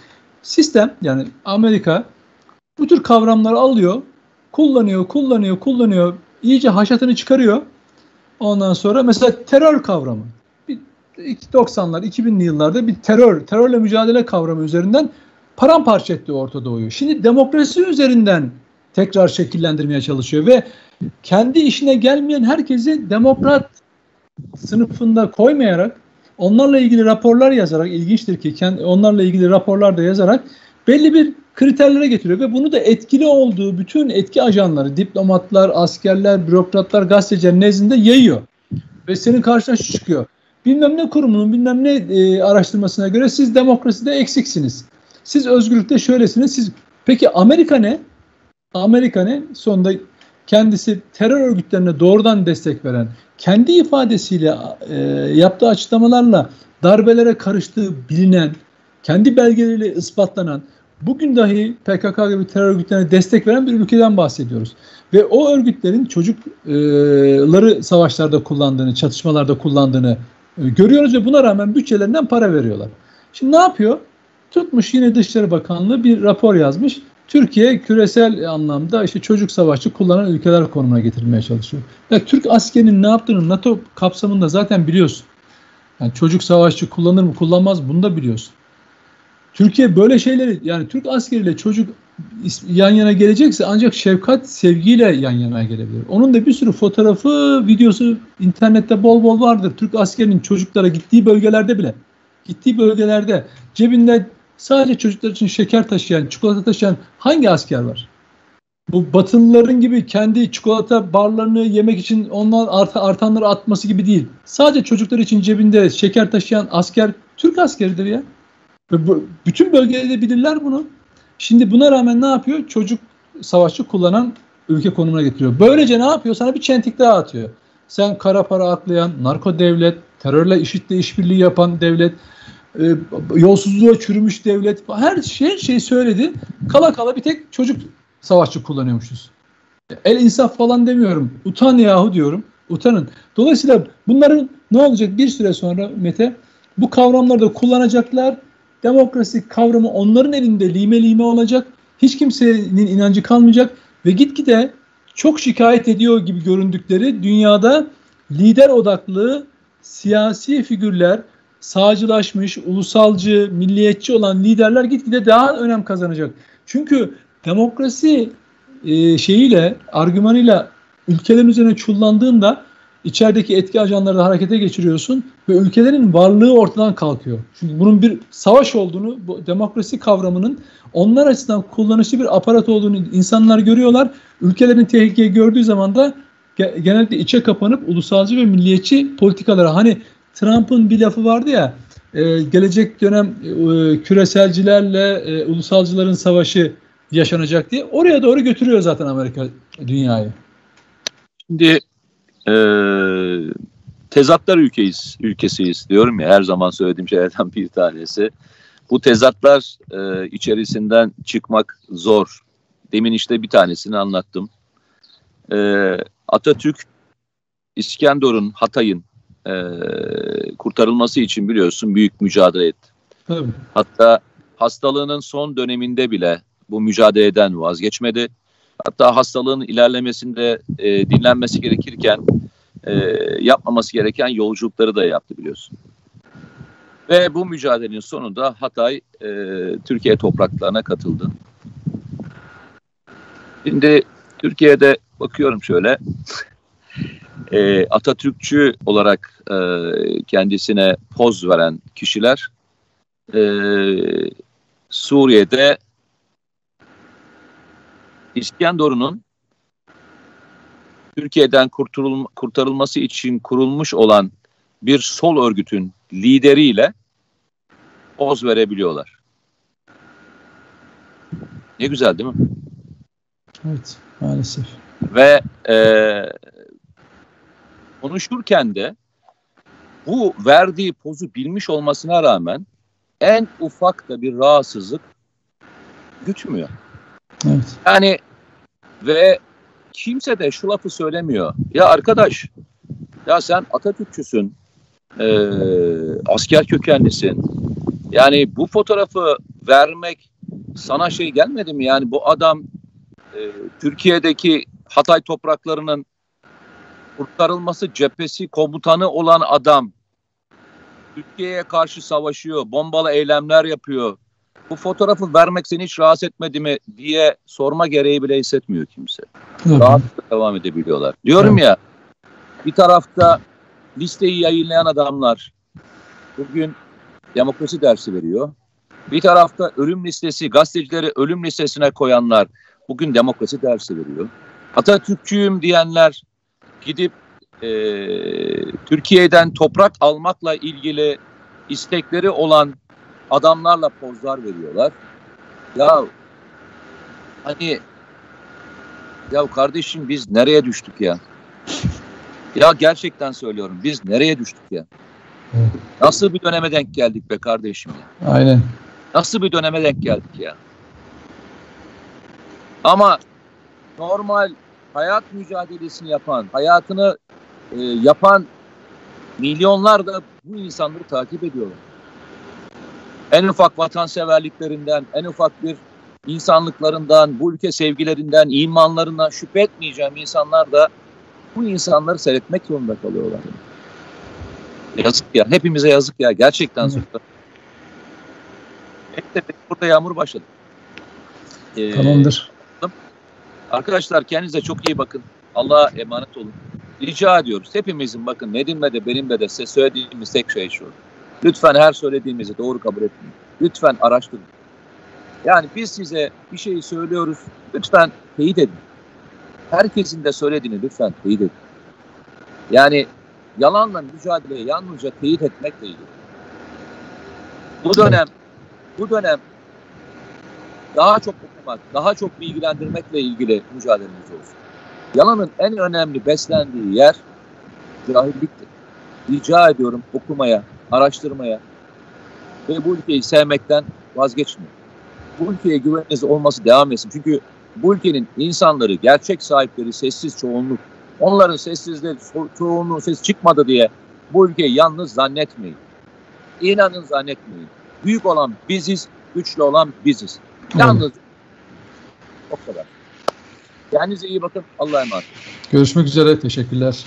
S2: Sistem yani Amerika bu tür kavramları alıyor, kullanıyor, kullanıyor, kullanıyor, iyice haşatını çıkarıyor. Ondan sonra mesela terör kavramı. 90'lar, 2000'li yıllarda bir terör, terörle mücadele kavramı üzerinden paramparça etti Orta Doğu'yu. Şimdi demokrasi üzerinden tekrar şekillendirmeye çalışıyor ve kendi işine gelmeyen herkesi demokrat sınıfında koymayarak onlarla ilgili raporlar yazarak ilginçtir ki onlarla ilgili raporlar da yazarak belli bir kriterlere getiriyor ve bunu da etkili olduğu bütün etki ajanları, diplomatlar, askerler, bürokratlar, gazeteciler nezdinde yayıyor. Ve senin karşına şu çıkıyor. bilmem ne kurumunun bilmem ne e, araştırmasına göre siz demokraside eksiksiniz. Siz özgürlükte şöylesiniz. Siz peki Amerika ne? Amerika ne? Sonunda kendisi terör örgütlerine doğrudan destek veren, kendi ifadesiyle e, yaptığı açıklamalarla darbelere karıştığı bilinen, kendi belgeleriyle ispatlanan, bugün dahi PKK gibi terör örgütlerine destek veren bir ülkeden bahsediyoruz. Ve o örgütlerin çocukları savaşlarda kullandığını, çatışmalarda kullandığını e, görüyoruz ve buna rağmen bütçelerinden para veriyorlar. Şimdi ne yapıyor? Tutmuş yine Dışişleri Bakanlığı bir rapor yazmış. Türkiye küresel anlamda işte çocuk savaşçı kullanan ülkeler konumuna getirilmeye çalışıyor. Ya Türk askerinin ne yaptığını NATO kapsamında zaten biliyorsun. Yani çocuk savaşçı kullanır mı kullanmaz bunu da biliyorsun. Türkiye böyle şeyleri yani Türk askeriyle çocuk yan yana gelecekse ancak şefkat sevgiyle yan yana gelebilir. Onun da bir sürü fotoğrafı, videosu internette bol bol vardır. Türk askerinin çocuklara gittiği bölgelerde bile. Gittiği bölgelerde cebinde sadece çocuklar için şeker taşıyan, çikolata taşıyan hangi asker var? Bu Batılıların gibi kendi çikolata barlarını yemek için onlar art artanları atması gibi değil. Sadece çocuklar için cebinde şeker taşıyan asker Türk askeridir ya. Bütün bölgelerde bilirler bunu. Şimdi buna rağmen ne yapıyor? Çocuk savaşçı kullanan ülke konumuna getiriyor. Böylece ne yapıyor? Sana bir çentik daha atıyor. Sen kara para aklayan, narko devlet, terörle işitle işbirliği yapan devlet, e, yolsuzluğa çürümüş devlet, her şey şey söyledi. Kala kala bir tek çocuk savaşçı kullanıyormuşuz. El insaf falan demiyorum. Utan yahu diyorum. Utanın. Dolayısıyla bunların ne olacak bir süre sonra Mete? Bu kavramları da kullanacaklar Demokrasi kavramı onların elinde lime lime olacak. Hiç kimsenin inancı kalmayacak ve gitgide çok şikayet ediyor gibi göründükleri dünyada lider odaklı siyasi figürler, sağcılaşmış, ulusalcı, milliyetçi olan liderler gitgide daha önem kazanacak. Çünkü demokrasi e, şeyiyle, argümanıyla ülkelerin üzerine çullandığında içerideki etki ajanları da harekete geçiriyorsun ve ülkelerin varlığı ortadan kalkıyor. Çünkü bunun bir savaş olduğunu, bu demokrasi kavramının onlar açısından kullanışlı bir aparat olduğunu insanlar görüyorlar. Ülkelerin tehlikeyi gördüğü zaman da genellikle içe kapanıp ulusalcı ve milliyetçi politikalara hani Trump'ın bir lafı vardı ya e, gelecek dönem e, küreselcilerle e, ulusalcıların savaşı yaşanacak diye oraya doğru götürüyor zaten Amerika dünyayı.
S1: Şimdi e, tezatlar ülkeyiz, ülkesiyiz diyorum ya her zaman söylediğim şeylerden bir tanesi. Bu tezatlar e, içerisinden çıkmak zor. Demin işte bir tanesini anlattım. E, Atatürk İskenderun, Hatay'ın e, kurtarılması için biliyorsun büyük mücadele etti. Tabii. Hatta hastalığının son döneminde bile bu mücadeleden vazgeçmedi. Hatta hastalığın ilerlemesinde e, dinlenmesi gerekirken e, yapmaması gereken yolculukları da yaptı biliyorsun. Ve bu mücadelenin sonunda Hatay e, Türkiye topraklarına katıldı. Şimdi Türkiye'de bakıyorum şöyle e, Atatürkçü olarak e, kendisine poz veren kişiler e, Suriye'de İskenderun'un Türkiye'den kurtulma, kurtarılması için kurulmuş olan bir sol örgütün lideriyle poz verebiliyorlar. Ne güzel değil mi?
S2: Evet maalesef.
S1: Ve e, konuşurken de bu verdiği pozu bilmiş olmasına rağmen en ufak da bir rahatsızlık gütmüyor. Evet. Yani ve kimse de şu lafı söylemiyor. Ya arkadaş ya sen Atatürkçüsün, e, asker kökenlisin. Yani bu fotoğrafı vermek sana şey gelmedi mi? Yani bu adam e, Türkiye'deki Hatay topraklarının kurtarılması cephesi komutanı olan adam Türkiye'ye karşı savaşıyor, bombalı eylemler yapıyor bu fotoğrafı vermek seni hiç rahatsız etmedi mi diye sorma gereği bile hissetmiyor kimse. Rahatlıkla devam edebiliyorlar. Diyorum evet. ya bir tarafta listeyi yayınlayan adamlar bugün demokrasi dersi veriyor. Bir tarafta ölüm listesi, gazetecileri ölüm listesine koyanlar bugün demokrasi dersi veriyor. Atatürkçüyüm diyenler gidip e, Türkiye'den toprak almakla ilgili istekleri olan adamlarla pozlar veriyorlar. Ya hani ya kardeşim biz nereye düştük ya? Ya gerçekten söylüyorum biz nereye düştük ya? Nasıl bir döneme denk geldik be kardeşim ya?
S2: Aynen.
S1: Nasıl bir döneme denk geldik ya? Ama normal hayat mücadelesini yapan, hayatını e, yapan milyonlar da bu insanları takip ediyorlar. En ufak vatanseverliklerinden, en ufak bir insanlıklarından, bu ülke sevgilerinden, imanlarından şüphe etmeyeceğim insanlar da bu insanları seyretmek zorunda kalıyorlar. Yazık ya. Hepimize yazık ya. Gerçekten evet. Hep de burada yağmur başladı.
S2: Ee, Tamamdır.
S1: Arkadaşlar kendinize çok iyi bakın. Allah'a emanet olun. Rica ediyoruz. Hepimizin bakın Nedim'le de benimle de size söylediğimiz tek şey şu. Lütfen her söylediğimizi doğru kabul etmeyin. Lütfen araştırın. Yani biz size bir şeyi söylüyoruz. Lütfen teyit edin. Herkesin de söylediğini lütfen teyit edin. Yani yalanla mücadele yalnızca teyit etmekle ilgili. Bu dönem bu dönem daha çok okumak, daha çok bilgilendirmekle ilgili mücadelemiz olsun. Yalanın en önemli beslendiği yer cahilliktir. Rica ediyorum okumaya, araştırmaya ve bu ülkeyi sevmekten vazgeçmeyin. Bu ülkeye güveniniz olması devam etsin. Çünkü bu ülkenin insanları, gerçek sahipleri sessiz çoğunluk. Onların sessizliği, çoğunluğun ses çıkmadı diye bu ülkeyi yalnız zannetmeyin. İnanın zannetmeyin. Büyük olan biziz, güçlü olan biziz. Yalnız o kadar. Kendinize iyi bakın. Allah'a emanet.
S2: Görüşmek üzere. Teşekkürler.